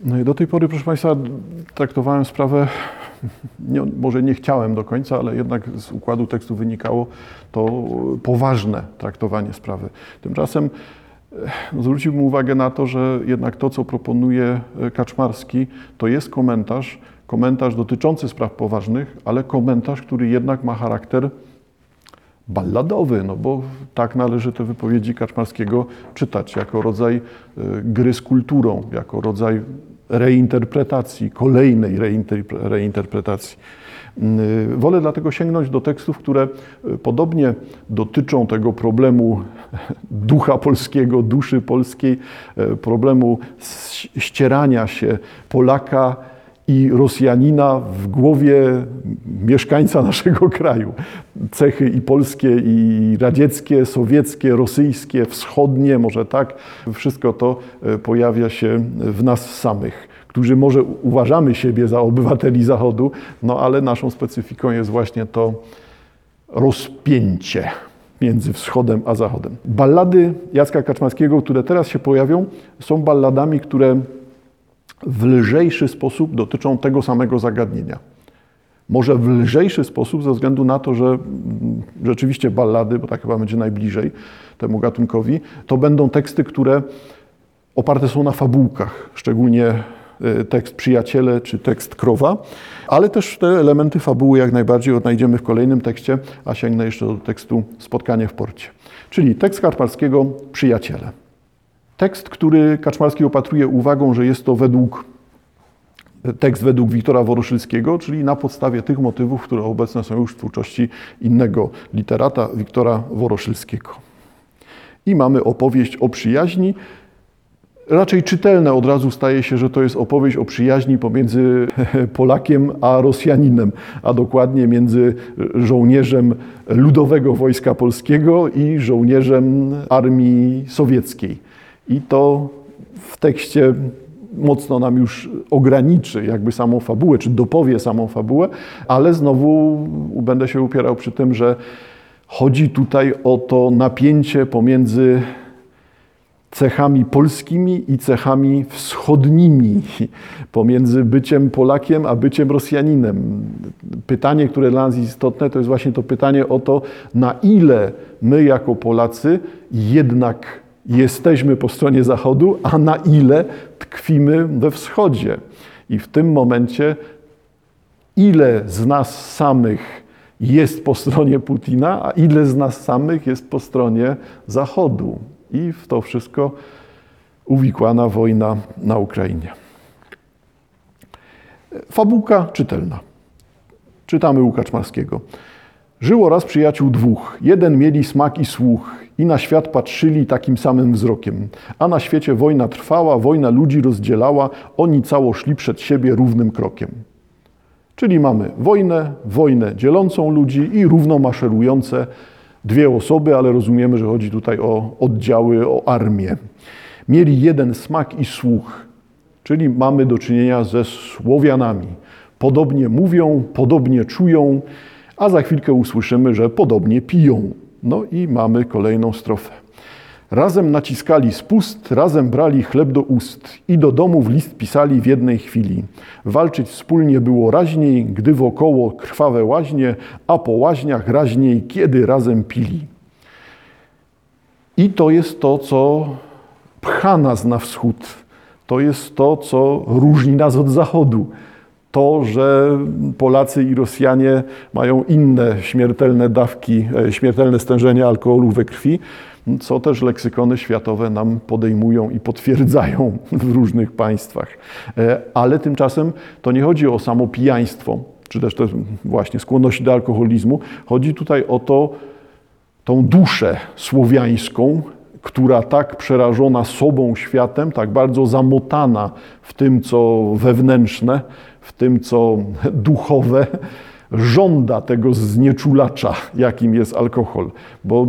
No i do tej pory, proszę Państwa, traktowałem sprawę, nie, może nie chciałem do końca, ale jednak z układu tekstu wynikało to poważne traktowanie sprawy. Tymczasem no, zwróciłbym uwagę na to, że jednak to, co proponuje Kaczmarski, to jest komentarz, komentarz dotyczący spraw poważnych, ale komentarz, który jednak ma charakter balladowy, no bo tak należy te wypowiedzi Kaczmarskiego czytać, jako rodzaj gry z kulturą, jako rodzaj reinterpretacji, kolejnej reinterpretacji. Wolę dlatego sięgnąć do tekstów, które podobnie dotyczą tego problemu ducha polskiego, duszy polskiej, problemu ścierania się Polaka i Rosjanina w głowie mieszkańca naszego kraju. Cechy i polskie, i radzieckie, sowieckie, rosyjskie, wschodnie, może tak, wszystko to pojawia się w nas samych, którzy może uważamy siebie za obywateli Zachodu, no ale naszą specyfiką jest właśnie to rozpięcie między wschodem a zachodem. Ballady Jacka Kaczmarskiego, które teraz się pojawią, są balladami, które w lżejszy sposób dotyczą tego samego zagadnienia. Może w lżejszy sposób ze względu na to, że rzeczywiście ballady, bo tak chyba będzie najbliżej temu gatunkowi, to będą teksty, które oparte są na fabułkach, szczególnie tekst Przyjaciele czy tekst Krowa, ale też te elementy fabuły jak najbardziej odnajdziemy w kolejnym tekście, a sięgnę jeszcze do tekstu Spotkanie w porcie. Czyli tekst Karpalskiego Przyjaciele. Tekst, który Kaczmarski opatruje uwagą, że jest to według tekst według Wiktora Woroszylskiego, czyli na podstawie tych motywów, które obecne są już w twórczości innego literata, Wiktora Woroszylskiego. I mamy opowieść o przyjaźni. Raczej czytelne od razu staje się, że to jest opowieść o przyjaźni pomiędzy Polakiem a Rosjaninem, a dokładnie między żołnierzem Ludowego Wojska Polskiego i żołnierzem Armii Sowieckiej. I to w tekście mocno nam już ograniczy jakby samą fabułę, czy dopowie samą fabułę, ale znowu będę się upierał przy tym, że chodzi tutaj o to napięcie pomiędzy cechami polskimi i cechami wschodnimi, pomiędzy byciem Polakiem a byciem Rosjaninem. Pytanie, które dla nas istotne, to jest właśnie to pytanie o to, na ile my jako Polacy jednak jesteśmy po stronie Zachodu, a na ile tkwimy we wschodzie. I w tym momencie, ile z nas samych jest po stronie Putina, a ile z nas samych jest po stronie Zachodu. I w to wszystko uwikłana wojna na Ukrainie. Fabułka czytelna. Czytamy u Kaczmarskiego. Żyło raz przyjaciół dwóch. Jeden mieli smak i słuch i na świat patrzyli takim samym wzrokiem. A na świecie wojna trwała, wojna ludzi rozdzielała, oni cało szli przed siebie równym krokiem. Czyli mamy wojnę, wojnę dzielącą ludzi i równo maszerujące dwie osoby, ale rozumiemy, że chodzi tutaj o oddziały, o armię. Mieli jeden smak i słuch, czyli mamy do czynienia ze Słowianami. Podobnie mówią, podobnie czują, a za chwilkę usłyszymy, że podobnie piją. No i mamy kolejną strofę. Razem naciskali spust, razem brali chleb do ust i do domów list pisali w jednej chwili. Walczyć wspólnie było raźniej, gdy wokoło krwawe łaźnie, a po łaźniach raźniej, kiedy razem pili. I to jest to, co pcha nas na wschód. To jest to, co różni nas od zachodu to, że Polacy i Rosjanie mają inne śmiertelne dawki, e, śmiertelne stężenie alkoholu we krwi, co też leksykony światowe nam podejmują i potwierdzają w różnych państwach. E, ale tymczasem to nie chodzi o samo pijaństwo, czy też te właśnie skłonności do alkoholizmu. Chodzi tutaj o to, tą duszę słowiańską, która tak przerażona sobą, światem, tak bardzo zamotana w tym, co wewnętrzne, w tym, co duchowe, żąda tego znieczulacza, jakim jest alkohol. Bo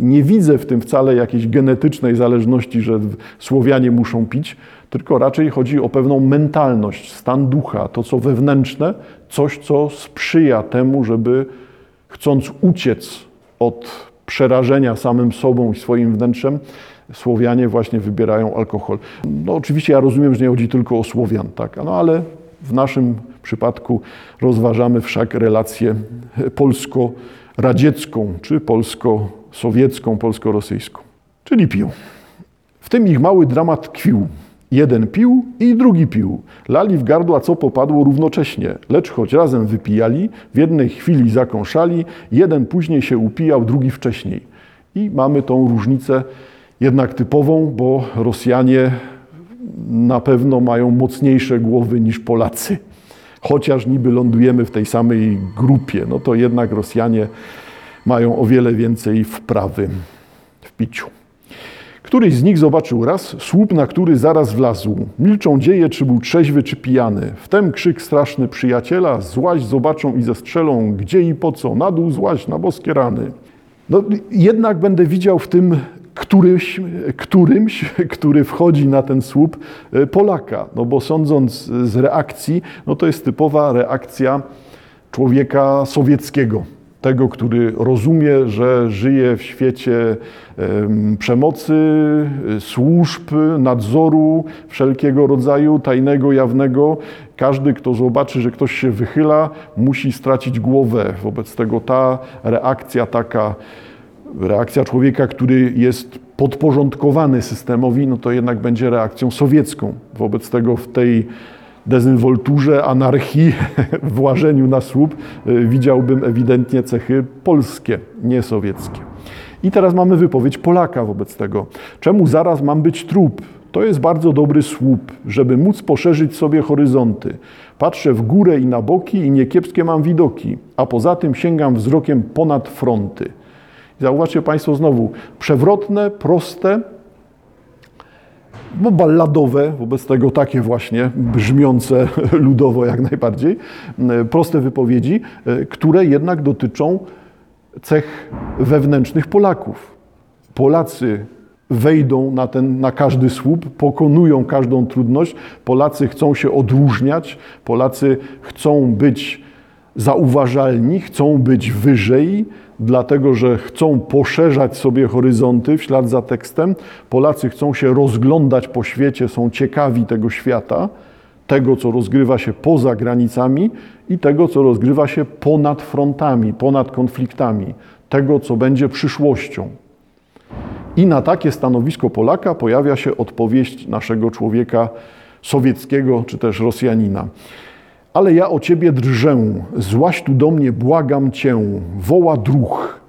nie widzę w tym wcale jakiejś genetycznej zależności, że Słowianie muszą pić, tylko raczej chodzi o pewną mentalność, stan ducha, to co wewnętrzne, coś, co sprzyja temu, żeby chcąc uciec od przerażenia samym sobą i swoim wnętrzem, Słowianie właśnie wybierają alkohol. No oczywiście ja rozumiem, że nie chodzi tylko o Słowian, tak, no ale w naszym przypadku rozważamy wszak relację polsko-radziecką, czy polsko-sowiecką, polsko-rosyjską. Czyli pił. W tym ich mały dramat tkwił. Jeden pił i drugi pił. Lali w gardła, co popadło równocześnie, lecz choć razem wypijali, w jednej chwili zakąszali, jeden później się upijał, drugi wcześniej. I mamy tą różnicę jednak typową, bo Rosjanie na pewno mają mocniejsze głowy niż Polacy. Chociaż niby lądujemy w tej samej grupie, no to jednak Rosjanie mają o wiele więcej wprawy w piciu. Któryś z nich zobaczył raz słup, na który zaraz wlazł. Milczą dzieje, czy był trzeźwy, czy pijany. Wtem krzyk straszny przyjaciela, złaź zobaczą i zestrzelą, gdzie i po co, na dół złaź, na boskie rany. No, jednak będę widział w tym któryś, którymś, który wchodzi na ten słup e, Polaka. No bo sądząc z reakcji, no to jest typowa reakcja człowieka sowieckiego tego, który rozumie, że żyje w świecie przemocy, służb, nadzoru wszelkiego rodzaju, tajnego, jawnego. Każdy, kto zobaczy, że ktoś się wychyla, musi stracić głowę. Wobec tego ta reakcja taka, reakcja człowieka, który jest podporządkowany systemowi, no to jednak będzie reakcją sowiecką. Wobec tego w tej dezynwolturze, anarchii, włażeniu na słup y, widziałbym ewidentnie cechy polskie, nie sowieckie. I teraz mamy wypowiedź Polaka wobec tego. Czemu zaraz mam być trup? To jest bardzo dobry słup, żeby móc poszerzyć sobie horyzonty. Patrzę w górę i na boki i niekiepskie mam widoki, a poza tym sięgam wzrokiem ponad fronty. Zauważcie Państwo znowu, przewrotne, proste, bo balladowe, wobec tego takie właśnie brzmiące ludowo jak najbardziej, proste wypowiedzi, e, które jednak dotyczą cech wewnętrznych Polaków. Polacy wejdą na, ten, na każdy słup, pokonują każdą trudność. Polacy chcą się odróżniać, Polacy chcą być zauważalni, chcą być wyżej, dlatego że chcą poszerzać sobie horyzonty w ślad za tekstem. Polacy chcą się rozglądać po świecie, są ciekawi tego świata, tego, co rozgrywa się poza granicami i tego, co rozgrywa się ponad frontami, ponad konfliktami, tego, co będzie przyszłością. I na takie stanowisko Polaka pojawia się odpowiedź naszego człowieka sowieckiego czy też Rosjanina. Ale ja o ciebie drżę, złaś tu do mnie, błagam cię, woła druh,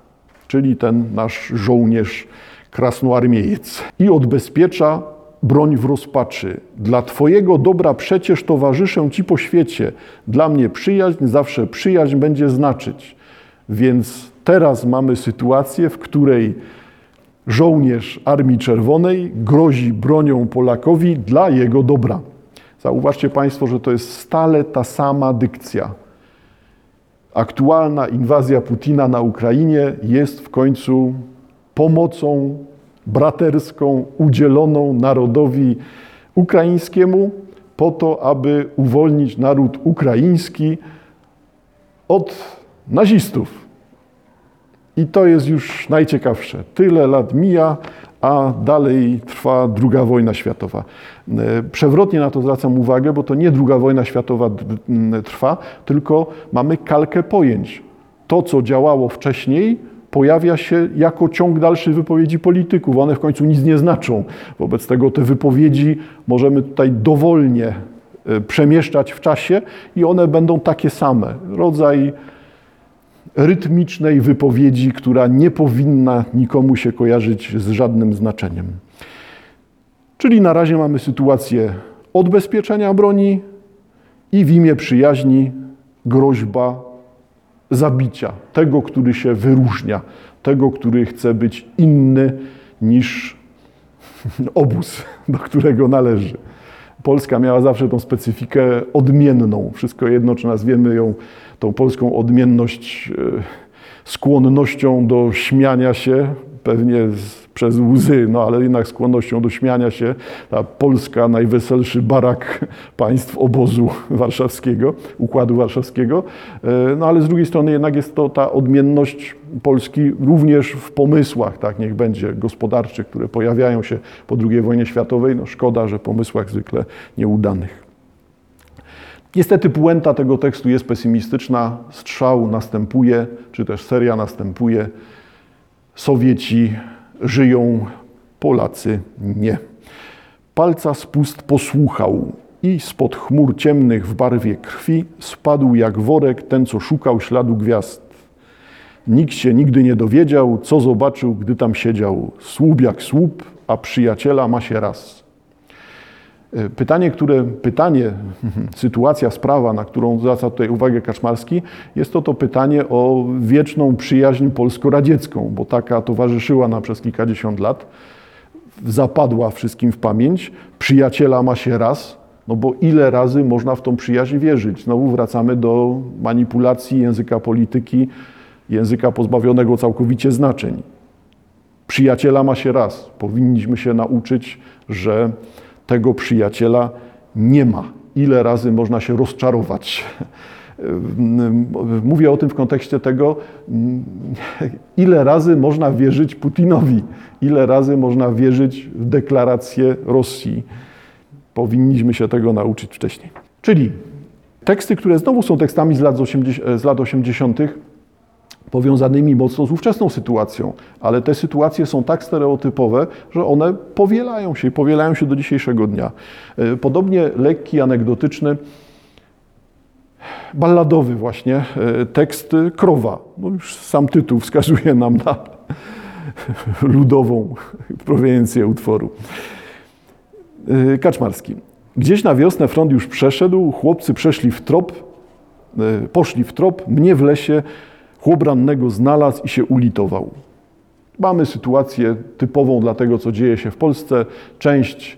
czyli ten nasz żołnierz krasnoarmiejec, i odbezpiecza broń w rozpaczy. Dla Twojego dobra przecież towarzyszę Ci po świecie. Dla mnie przyjaźń zawsze przyjaźń będzie znaczyć. Więc teraz mamy sytuację, w której żołnierz Armii Czerwonej grozi bronią Polakowi dla jego dobra. Zauważcie Państwo, że to jest stale ta sama dykcja. Aktualna inwazja Putina na Ukrainie jest w końcu pomocą braterską udzieloną narodowi ukraińskiemu po to, aby uwolnić naród ukraiński od nazistów. I to jest już najciekawsze. Tyle lat mija, a dalej trwa druga wojna światowa. E, przewrotnie na to zwracam uwagę, bo to nie druga wojna światowa trwa, tylko mamy kalkę pojęć. To, co działało wcześniej, pojawia się jako ciąg dalszy wypowiedzi polityków. One w końcu nic nie znaczą. Wobec tego te wypowiedzi możemy tutaj dowolnie e, przemieszczać w czasie i one będą takie same. Rodzaj rytmicznej wypowiedzi, która nie powinna nikomu się kojarzyć z żadnym znaczeniem. Czyli na razie mamy sytuację odbezpieczenia broni i w imię przyjaźni groźba zabicia tego, który się wyróżnia, tego, który chce być inny niż obóz, do którego należy. Polska miała zawsze tą specyfikę odmienną. Wszystko jedno, czy nazwiemy ją tą polską odmienność e, skłonnością do śmiania się, pewnie z przez łzy, no ale jednak skłonnością do śmiania się, ta Polska, najweselszy barak państw obozu warszawskiego, Układu Warszawskiego, e, no ale z drugiej strony jednak jest to ta odmienność Polski również w pomysłach, tak niech będzie, gospodarczych, które pojawiają się po II wojnie światowej, no szkoda, że pomysłach zwykle nieudanych. Niestety puenta tego tekstu jest pesymistyczna. Strzał następuje, czy też seria następuje. Sowieci żyją, Polacy nie. Palca spust posłuchał i spod chmur ciemnych w barwie krwi spadł jak worek ten, co szukał śladu gwiazd. Nikt się nigdy nie dowiedział, co zobaczył, gdy tam siedział. Słup jak słup, a przyjaciela ma się raz. E, pytanie, które, pytanie, sytuacja, sprawa, na którą zwraca tutaj uwagę Kaczmarski, jest to to pytanie o wieczną przyjaźń polsko-radziecką, bo taka towarzyszyła nam przez kilkadziesiąt lat, zapadła wszystkim w pamięć. Przyjaciela ma się raz, no bo ile razy można w tą przyjaźń wierzyć? Znowu wracamy do manipulacji języka polityki, języka pozbawionego całkowicie znaczeń. Przyjaciela ma się raz. Powinniśmy się nauczyć, że tego przyjaciela nie ma. Ile razy można się rozczarować? Mówię o tym w kontekście tego, ile razy można wierzyć Putinowi, ile razy można wierzyć w deklarację Rosji. Powinniśmy się tego nauczyć wcześniej. Czyli teksty, które znowu są tekstami z lat 80., z lat 80 powiązanymi mocno z ówczesną sytuacją, ale te sytuacje są tak stereotypowe, że one powielają się i powielają się do dzisiejszego dnia. E, podobnie lekki, anegdotyczny, balladowy właśnie e, tekst Krowa. No już sam tytuł wskazuje nam na ludową proweniencję utworu. E, Kaczmarski. Gdzieś na wiosnę front już przeszedł, chłopcy przeszli w trop, poszli w trop, mnie w lesie Chłop rannego znalazł i się ulitował. Mamy sytuację typową dla tego, co dzieje się w Polsce. Część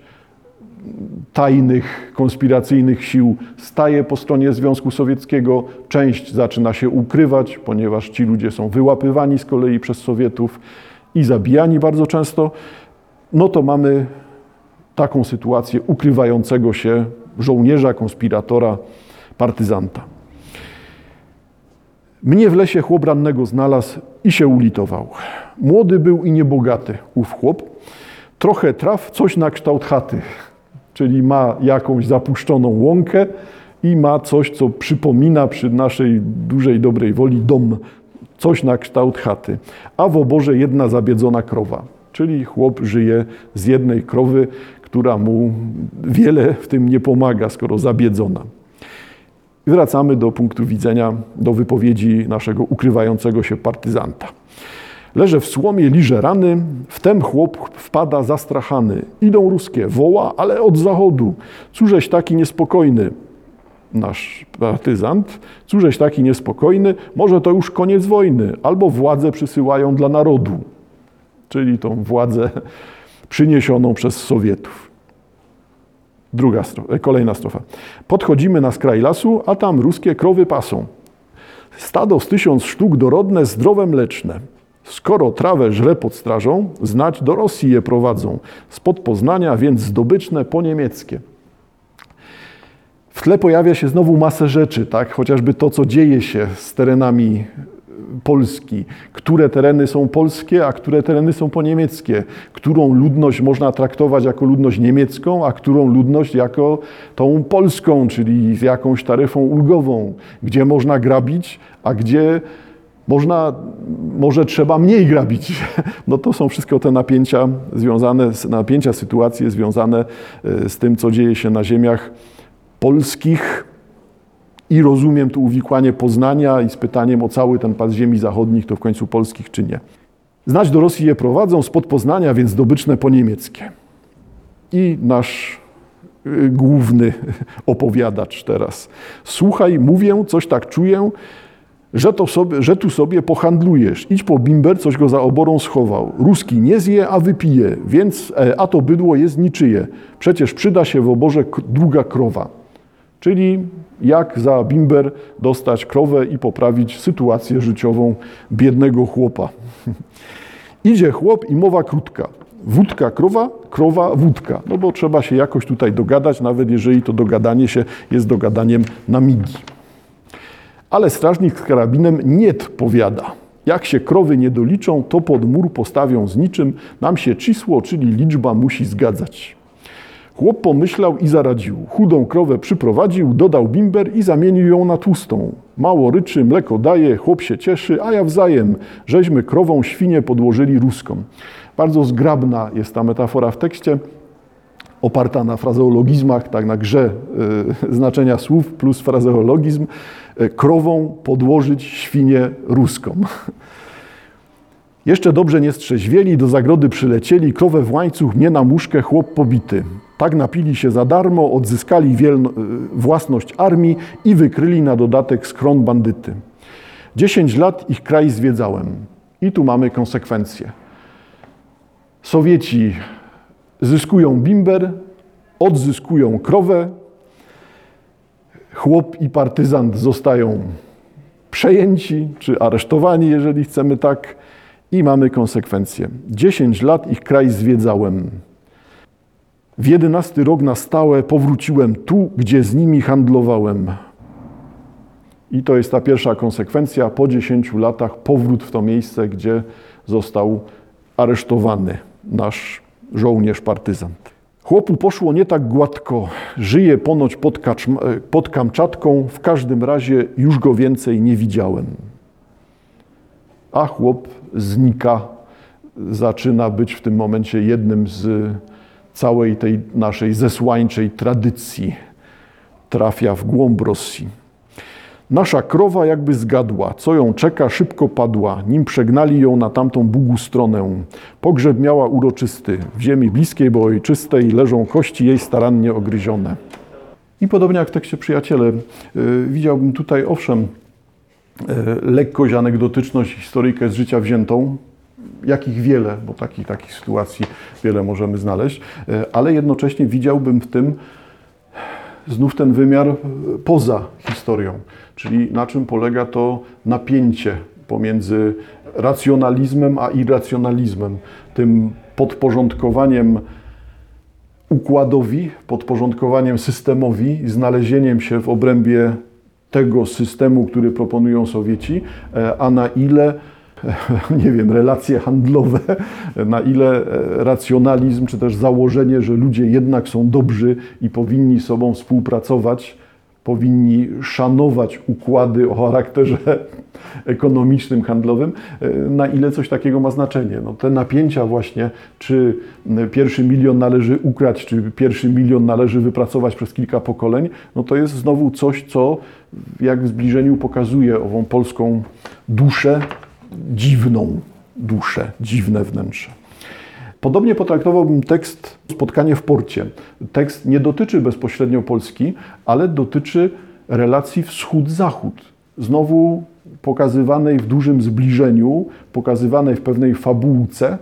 tajnych, konspiracyjnych sił staje po stronie Związku Sowieckiego, część zaczyna się ukrywać, ponieważ ci ludzie są wyłapywani z kolei przez Sowietów i zabijani bardzo często. No to mamy taką sytuację ukrywającego się żołnierza, konspiratora, partyzanta. Mnie w lesie chłop rannego znalazł i się ulitował. Młody był i niebogaty ów chłop. Trochę traw, coś na kształt chaty, czyli ma jakąś zapuszczoną łąkę i ma coś, co przypomina przy naszej dużej dobrej woli dom, coś na kształt chaty. A w oborze jedna zabiedzona krowa, czyli chłop żyje z jednej krowy, która mu wiele w tym nie pomaga, skoro zabiedzona. I wracamy do punktu widzenia, do wypowiedzi naszego ukrywającego się partyzanta. Leżę w słomie, liże rany, wtem chłop wpada zastrachany. Idą ruskie, woła, ale od zachodu. Cóżeś taki niespokojny, nasz partyzant, cóżeś taki niespokojny, może to już koniec wojny, albo władzę przysyłają dla narodu, czyli tą władzę przyniesioną przez Sowietów. Druga strofa, e, kolejna strofa. Podchodzimy na skraj lasu, a tam ruskie krowy pasą. Stado z tysiąc sztuk dorodne, zdrowe mleczne. Skoro trawę żre pod strażą, znać do Rosji je prowadzą. Spod Poznania więc zdobyczne po niemieckie. W tle pojawia się znowu masę rzeczy, tak? chociażby to, co dzieje się z terenami Polski, które tereny są polskie, a które tereny są poniemieckie, którą ludność można traktować jako ludność niemiecką, a którą ludność jako tą polską, czyli z jakąś taryfą ulgową, gdzie można grabić, a gdzie można, może trzeba mniej grabić. No to są wszystko te napięcia związane, napięcia, sytuacje związane e, z tym, co dzieje się na ziemiach polskich, i rozumiem tu uwikłanie Poznania i z pytaniem o cały ten pas ziemi zachodnich, to w końcu polskich czy nie. Znać do Rosji je prowadzą spod Poznania, więc zdobyczne po niemieckie. I nasz y, główny opowiadacz teraz. Słuchaj, mówię, coś tak czuję, że, to sobie, że tu sobie pohandlujesz. Idź po bimber, coś go za oborą schował. Ruski nie zje, a wypije, więc e, a to bydło jest niczyje. Przecież przyda się w oborze druga krowa. Czyli jak za bimber dostać krowę i poprawić sytuację życiową biednego chłopa. Idzie chłop i mowa krótka. Wódka, krowa, krowa, wódka. No bo trzeba się jakoś tutaj dogadać, nawet jeżeli to dogadanie się jest dogadaniem na migi. Ale strażnik z karabinem nie powiada. Jak się krowy nie doliczą, to pod mur postawią z niczym. Nam się cisło, czyli liczba musi zgadzać. Chłop pomyślał i zaradził. Chudą krowę przyprowadził, dodał bimber i zamienił ją na tłustą. Mało ryczy, mleko daje, chłop się cieszy, a ja wzajem. Żeśmy krową świnie podłożyli ruską. Bardzo zgrabna jest ta metafora w tekście, oparta na frazeologizmach, tak na grze y, znaczenia słów plus frazeologizm. Y, krową podłożyć świnię ruską. Jeszcze dobrze nie strzeźwieli, do zagrody przylecieli, krowę w łańcuch, nie na muszkę, chłop pobity. Tak napili się za darmo, odzyskali wielno, własność armii i wykryli na dodatek skron bandyty. Dziesięć lat ich kraj zwiedzałem. I tu mamy konsekwencje. Sowieci zyskują bimber, odzyskują krowę, chłop i partyzant zostają przejęci czy aresztowani, jeżeli chcemy tak, i mamy konsekwencje. Dziesięć lat ich kraj zwiedzałem. W jedenasty rok na stałe powróciłem tu, gdzie z nimi handlowałem. I to jest ta pierwsza konsekwencja. Po dziesięciu latach powrót w to miejsce, gdzie został aresztowany nasz żołnierz partyzant. Chłopu poszło nie tak gładko. Żyje ponoć pod, pod Kamczatką. W każdym razie już go więcej nie widziałem. A chłop znika, zaczyna być w tym momencie jednym z całej tej naszej zesłańczej tradycji. Trafia w głąb Rosji. Nasza krowa jakby zgadła, co ją czeka, szybko padła, nim przegnali ją na tamtą Bugu stronę. Pogrzeb miała uroczysty, w ziemi bliskiej, bo ojczystej leżą kości jej starannie ogryzione. I podobnie jak w tekście Przyjaciele, yy, widziałbym tutaj owszem yy, lekkość, anegdotyczność, historyjkę z życia wziętą, jakich wiele, bo takich, takich sytuacji wiele możemy znaleźć, yy, ale jednocześnie widziałbym w tym znów ten wymiar poza historią, czyli na czym polega to napięcie pomiędzy racjonalizmem a irracjonalizmem, tym podporządkowaniem układowi, podporządkowaniem systemowi, znalezieniem się w obrębie tego systemu, który proponują Sowieci, a na ile nie wiem, relacje handlowe, na ile e, racjonalizm, czy też założenie, że ludzie jednak są dobrzy i powinni sobą współpracować, powinni szanować układy o charakterze ekonomicznym, handlowym, e, na ile coś takiego ma znaczenie. No, te napięcia właśnie, czy pierwszy milion należy ukrać, czy pierwszy milion należy wypracować przez kilka pokoleń, no to jest znowu coś, co jak w zbliżeniu pokazuje ową polską duszę, dziwną duszę, dziwne wnętrze. Podobnie potraktowałbym tekst Spotkanie w porcie. Tekst nie dotyczy bezpośrednio Polski, ale dotyczy relacji wschód-zachód. Znowu pokazywanej w dużym zbliżeniu, pokazywanej w pewnej fabułce,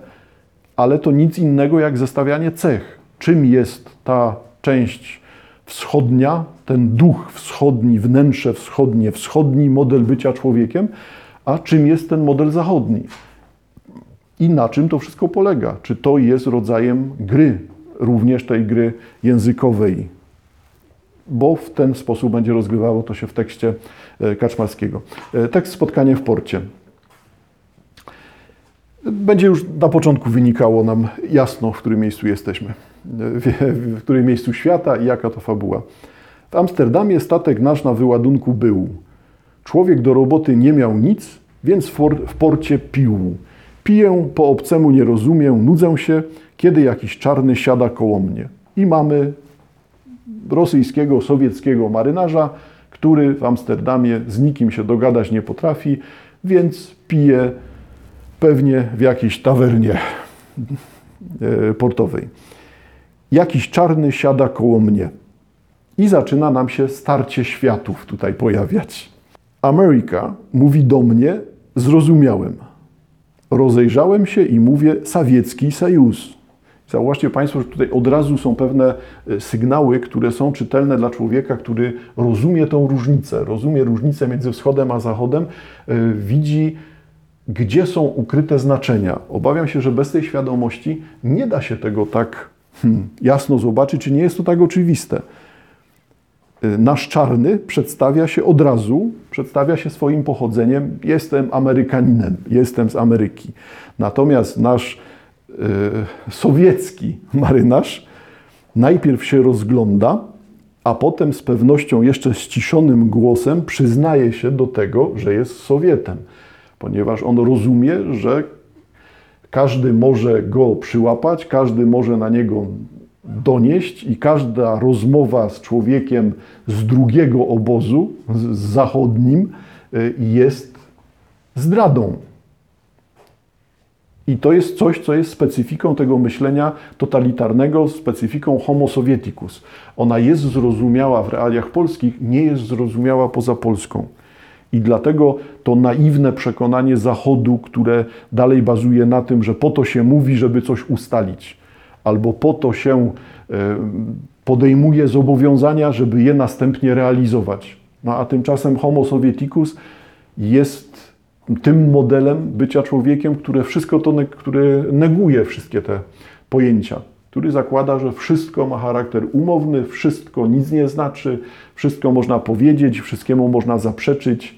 ale to nic innego jak zestawianie cech. Czym jest ta część wschodnia, ten duch wschodni, wnętrze wschodnie, wschodni model bycia człowiekiem, a czym jest ten model zachodni. I na czym to wszystko polega? Czy to jest rodzajem gry, również tej gry językowej? Bo w ten sposób będzie rozgrywało to się w tekście e, Kaczmarskiego. E, tekst Spotkanie w porcie. Będzie już na początku wynikało nam jasno, w którym miejscu jesteśmy, w którym miejscu świata i jaka to fabuła. W Amsterdamie statek nasz na wyładunku był. Człowiek do roboty nie miał nic, więc w porcie pił. Piję, po obcemu nie rozumiem, nudzę się, kiedy jakiś czarny siada koło mnie. I mamy rosyjskiego, sowieckiego marynarza, który w Amsterdamie z nikim się dogadać nie potrafi, więc pije pewnie w jakiejś tawernie e, portowej. Jakiś czarny siada koło mnie. I zaczyna nam się starcie światów tutaj pojawiać. Ameryka mówi do mnie, zrozumiałem. Rozejrzałem się i mówię, Sawiecki Sojus. Zauważcie Państwo, że tutaj od razu są pewne e, sygnały, które są czytelne dla człowieka, który rozumie tą różnicę, rozumie różnicę między wschodem a zachodem, e, widzi gdzie są ukryte znaczenia. Obawiam się, że bez tej świadomości nie da się tego tak hmm, jasno zobaczyć, czy nie jest to tak oczywiste. Y, nasz czarny przedstawia się od razu, przedstawia się swoim pochodzeniem. Jestem Amerykaninem, jestem z Ameryki. Natomiast nasz y, sowiecki marynarz najpierw się rozgląda, a potem z pewnością jeszcze ściszonym głosem przyznaje się do tego, że jest Sowietem, ponieważ on rozumie, że każdy może go przyłapać, każdy może na niego donieść i każda rozmowa z człowiekiem z drugiego obozu, z zachodnim, y, jest zdradą. I to jest coś, co jest specyfiką tego myślenia totalitarnego, specyfiką homo sovieticus. Ona jest zrozumiała w realiach polskich, nie jest zrozumiała poza Polską. I dlatego to naiwne przekonanie Zachodu, które dalej bazuje na tym, że po to się mówi, żeby coś ustalić, albo po to się e, podejmuje zobowiązania, żeby je następnie realizować. No a tymczasem Homo sovieticus jest tym modelem bycia człowiekiem, które wszystko to, które neguje wszystkie te pojęcia, który zakłada, że wszystko ma charakter umowny, wszystko nic nie znaczy, wszystko można powiedzieć, wszystkiemu można zaprzeczyć.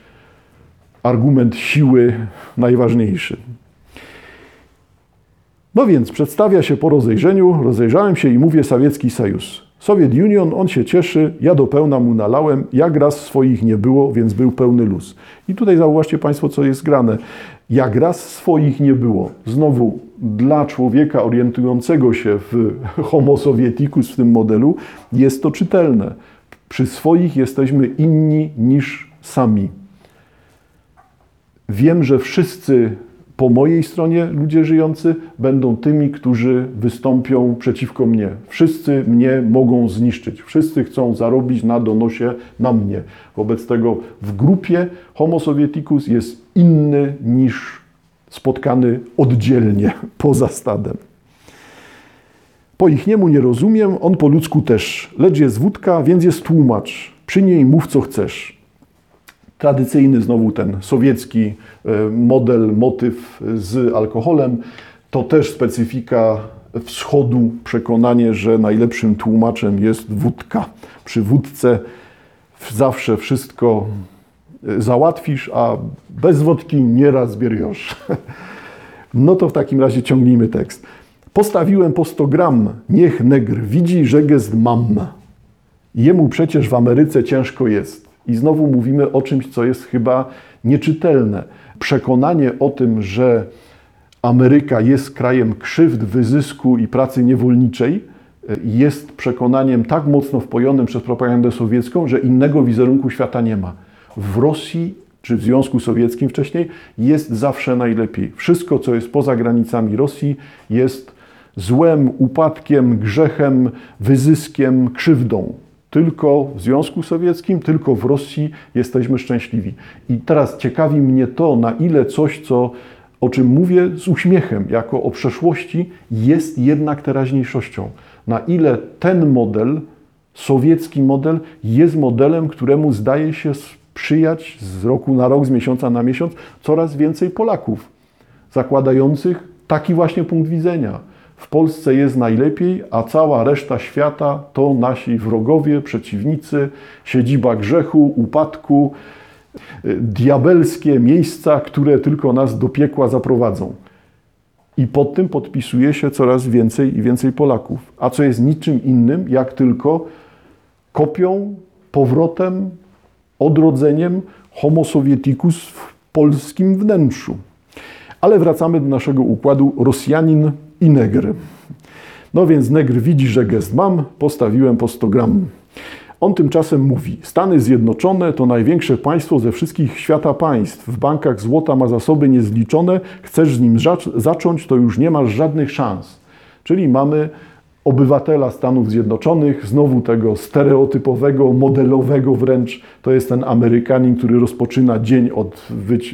Argument siły najważniejszy. No więc przedstawia się po rozejrzeniu, rozejrzałem się i mówię Sowiecki Sojusz. Soviet Union, on się cieszy, ja do pełna mu nalałem, jak raz swoich nie było, więc był pełny luz. I tutaj zauważcie Państwo, co jest grane. Jak raz swoich nie było. Znowu, dla człowieka orientującego się w homo sovieticus, w tym modelu, jest to czytelne. Przy swoich jesteśmy inni niż sami. Wiem, że wszyscy po mojej stronie ludzie żyjący będą tymi, którzy wystąpią przeciwko mnie. Wszyscy mnie mogą zniszczyć. Wszyscy chcą zarobić na donosie na mnie. Wobec tego w grupie Homo Sovieticus jest inny niż spotkany oddzielnie, poza stadem. Po ich niemu nie rozumiem, on po ludzku też. Lecz jest wódka, więc jest tłumacz. Przy niej mów co chcesz tradycyjny znowu ten sowiecki e, model, motyw z alkoholem. To też specyfika wschodu, przekonanie, że najlepszym tłumaczem jest wódka. Przy wódce zawsze wszystko e, załatwisz, a bez wodki nieraz bieriosz. No to w takim razie ciągnijmy tekst. Postawiłem po 100 gram, niech negr widzi, że gest mam. Jemu przecież w Ameryce ciężko jest. I znowu mówimy o czymś, co jest chyba nieczytelne. Przekonanie o tym, że Ameryka jest krajem krzywd, wyzysku i pracy niewolniczej, jest przekonaniem tak mocno wpojonym przez propagandę sowiecką, że innego wizerunku świata nie ma. W Rosji czy w Związku Sowieckim wcześniej jest zawsze najlepiej. Wszystko, co jest poza granicami Rosji, jest złem, upadkiem, grzechem, wyzyskiem, krzywdą. Tylko w Związku Sowieckim, tylko w Rosji jesteśmy szczęśliwi. I teraz ciekawi mnie to, na ile coś, co, o czym mówię z uśmiechem, jako o przeszłości, jest jednak teraźniejszością. Na ile ten model, sowiecki model, jest modelem, któremu zdaje się sprzyjać z roku na rok, z miesiąca na miesiąc coraz więcej Polaków, zakładających taki właśnie punkt widzenia w Polsce jest najlepiej, a cała reszta świata to nasi wrogowie, przeciwnicy, siedziba grzechu, upadku, y, diabelskie miejsca, które tylko nas do piekła zaprowadzą. I pod tym podpisuje się coraz więcej i więcej Polaków. A co jest niczym innym, jak tylko kopią, powrotem, odrodzeniem homo sovieticus w polskim wnętrzu. Ale wracamy do naszego układu Rosjanin i negr. No więc negr widzi, że gest mam, postawiłem po 100 gram. On tymczasem mówi: Stany Zjednoczone to największe państwo ze wszystkich świata państw. W bankach złota ma zasoby niezliczone. Chcesz z nim zacząć, to już nie masz żadnych szans. Czyli mamy obywatela Stanów Zjednoczonych, znowu tego stereotypowego, modelowego wręcz, to jest ten Amerykanin, który rozpoczyna dzień od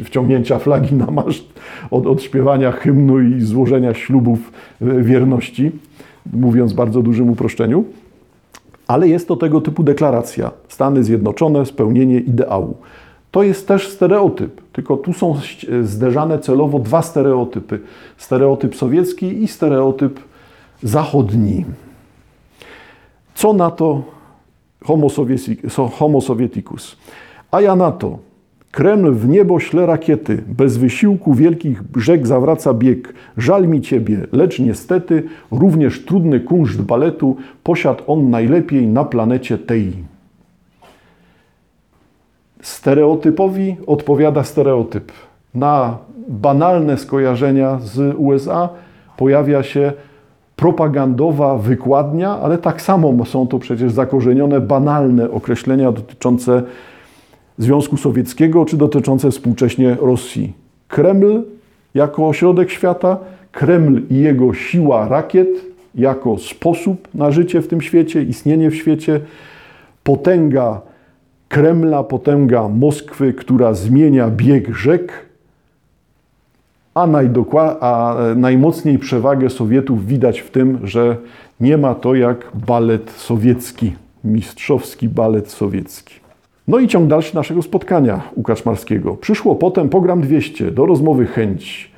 wciągnięcia flagi na maszt, od odśpiewania hymnu i złożenia ślubów e, wierności, mówiąc w bardzo dużym uproszczeniu. Ale jest to tego typu deklaracja. Stany Zjednoczone, spełnienie ideału. To jest też stereotyp, tylko tu są zderzane celowo dwa stereotypy: stereotyp sowiecki i stereotyp zachodni. Co na to Homo Sovieticus? A ja na to, Kreml w niebo śle rakiety, bez wysiłku wielkich rzek zawraca bieg. Żal mi ciebie, lecz niestety również trudny kunszt baletu posiadł on najlepiej na planecie tej. Stereotypowi odpowiada stereotyp. Na banalne skojarzenia z USA pojawia się propagandowa wykładnia, ale tak samo są to przecież zakorzenione banalne określenia dotyczące Związku Sowieckiego, czy dotyczące współcześnie Rosji. Kreml jako ośrodek świata, Kreml i jego siła rakiet jako sposób na życie w tym świecie, istnienie w świecie, potęga Kremla, potęga Moskwy, która zmienia bieg rzek, a, a najmocniej przewagę Sowietów widać w tym, że nie ma to jak balet sowiecki, mistrzowski balet sowiecki. No i ciąg dalszy naszego spotkania u. Przyszło potem program 200, do rozmowy chęć.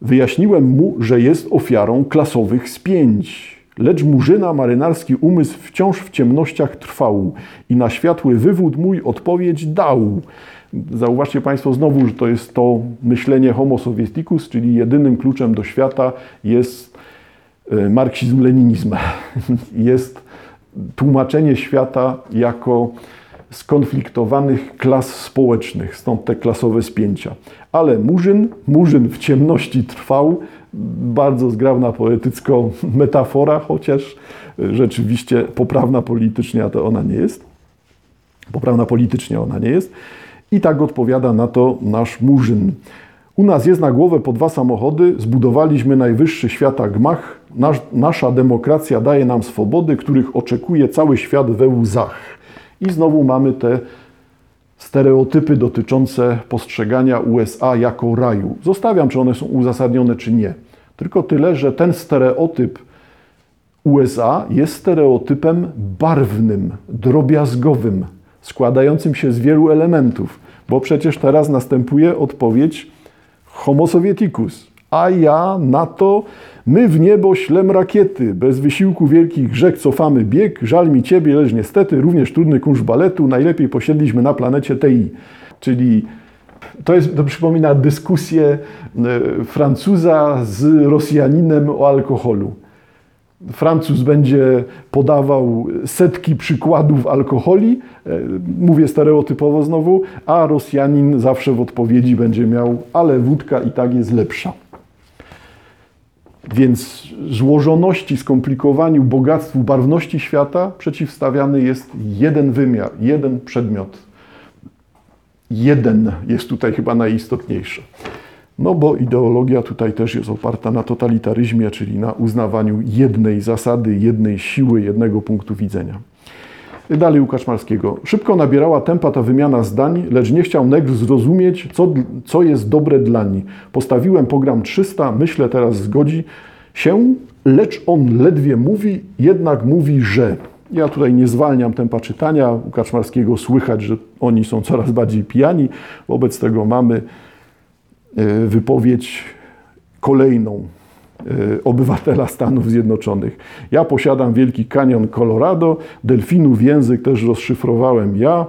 Wyjaśniłem mu, że jest ofiarą klasowych spięć. Lecz murzyna marynarski umysł wciąż w ciemnościach trwał i na światły wywód mój odpowiedź dał. Zauważcie Państwo znowu, że to jest to myślenie homo sovieticus, czyli jedynym kluczem do świata jest e, marksizm-leninizm. Jest tłumaczenie świata jako skonfliktowanych klas społecznych, stąd te klasowe spięcia. Ale Murzyn, Murzyn w ciemności trwał, bardzo zgrabna poetycko metafora, chociaż rzeczywiście poprawna politycznie, a to ona nie jest. Poprawna politycznie ona nie jest. I tak odpowiada na to nasz Murzyn. U nas jest na głowę po dwa samochody, zbudowaliśmy najwyższy świata gmach. Nasz, nasza demokracja daje nam swobody, których oczekuje cały świat we łzach. I znowu mamy te stereotypy dotyczące postrzegania USA jako raju. Zostawiam, czy one są uzasadnione, czy nie. Tylko tyle, że ten stereotyp USA jest stereotypem barwnym, drobiazgowym, składającym się z wielu elementów, bo przecież teraz następuje odpowiedź Homo Sovieticus. A ja na to, my w niebo ślem rakiety, bez wysiłku wielkich rzek cofamy bieg, żal mi ciebie, lecz niestety również trudny kunsz baletu, najlepiej posiedliśmy na planecie TI. Czyli to, jest, to przypomina dyskusję e, Francuza z Rosjaninem o alkoholu. Francuz będzie podawał setki przykładów alkoholi, e, mówię stereotypowo znowu, a Rosjanin zawsze w odpowiedzi będzie miał, ale wódka i tak jest lepsza. Więc złożoności, skomplikowaniu, bogactwu, barwności świata przeciwstawiany jest jeden wymiar, jeden przedmiot. Jeden jest tutaj chyba najistotniejszy. No bo ideologia tutaj też jest oparta na totalitaryzmie, czyli na uznawaniu jednej zasady, jednej siły, jednego punktu widzenia. Dalej u Kaczmarskiego. Szybko nabierała tempa ta wymiana zdań, lecz nie chciał Negr zrozumieć, co, co jest dobre dla niej. Postawiłem program 300, myślę teraz zgodzi się, lecz on ledwie mówi, jednak mówi, że. Ja tutaj nie zwalniam tempa czytania. U Kaczmarskiego słychać, że oni są coraz bardziej pijani. Wobec tego mamy wypowiedź kolejną e, obywatela Stanów Zjednoczonych. Ja posiadam Wielki Kanion Colorado, delfinów język też rozszyfrowałem ja.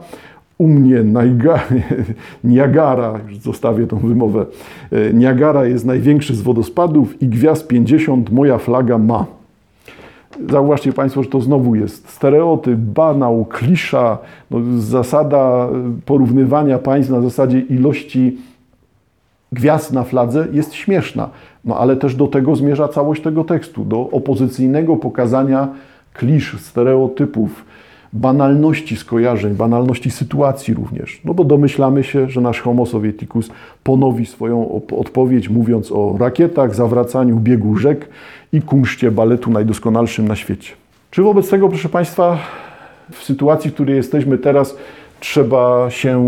U mnie Niagara, już zostawię tą wymowę, e, Niagara jest największy z wodospadów i gwiazd 50 moja flaga ma. Zauważcie Państwo, że to znowu jest stereotyp, banał, klisza, no, zasada porównywania państw na zasadzie ilości gwiazd na fladze jest śmieszna, no ale też do tego zmierza całość tego tekstu, do opozycyjnego pokazania klisz, stereotypów, banalności skojarzeń, banalności sytuacji również. No bo domyślamy się, że nasz Homo Sovieticus ponowi swoją odpowiedź, mówiąc o rakietach, zawracaniu biegu rzek i kunszcie baletu najdoskonalszym na świecie. Czy wobec tego, proszę Państwa, w sytuacji, w której jesteśmy teraz, trzeba się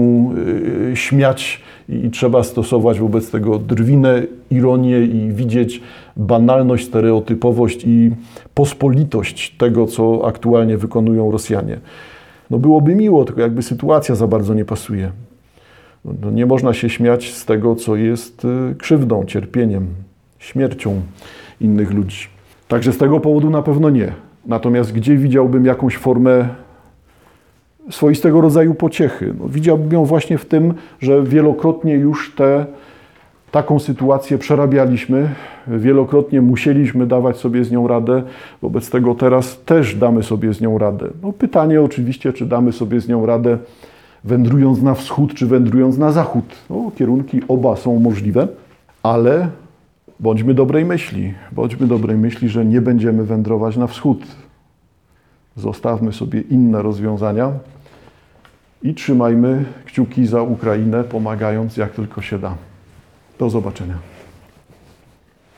y, śmiać i trzeba stosować wobec tego drwinę, ironię i widzieć banalność, stereotypowość i pospolitość tego, co aktualnie wykonują Rosjanie. No byłoby miło, tylko jakby sytuacja za bardzo nie pasuje. No, no nie można się śmiać z tego, co jest y, krzywdą, cierpieniem, śmiercią innych ludzi. Także z tego powodu na pewno nie. Natomiast gdzie widziałbym jakąś formę swoistego rodzaju pociechy? No, widziałbym ją właśnie w tym, że wielokrotnie już te, taką sytuację przerabialiśmy, wielokrotnie musieliśmy dawać sobie z nią radę, wobec tego teraz też damy sobie z nią radę. No, pytanie oczywiście, czy damy sobie z nią radę wędrując na wschód, czy wędrując na zachód. No, kierunki oba są możliwe, ale bądźmy dobrej myśli. Bądźmy dobrej myśli, że nie będziemy wędrować na wschód. Zostawmy sobie inne rozwiązania i trzymajmy kciuki za Ukrainę, pomagając jak tylko się da. Do zobaczenia.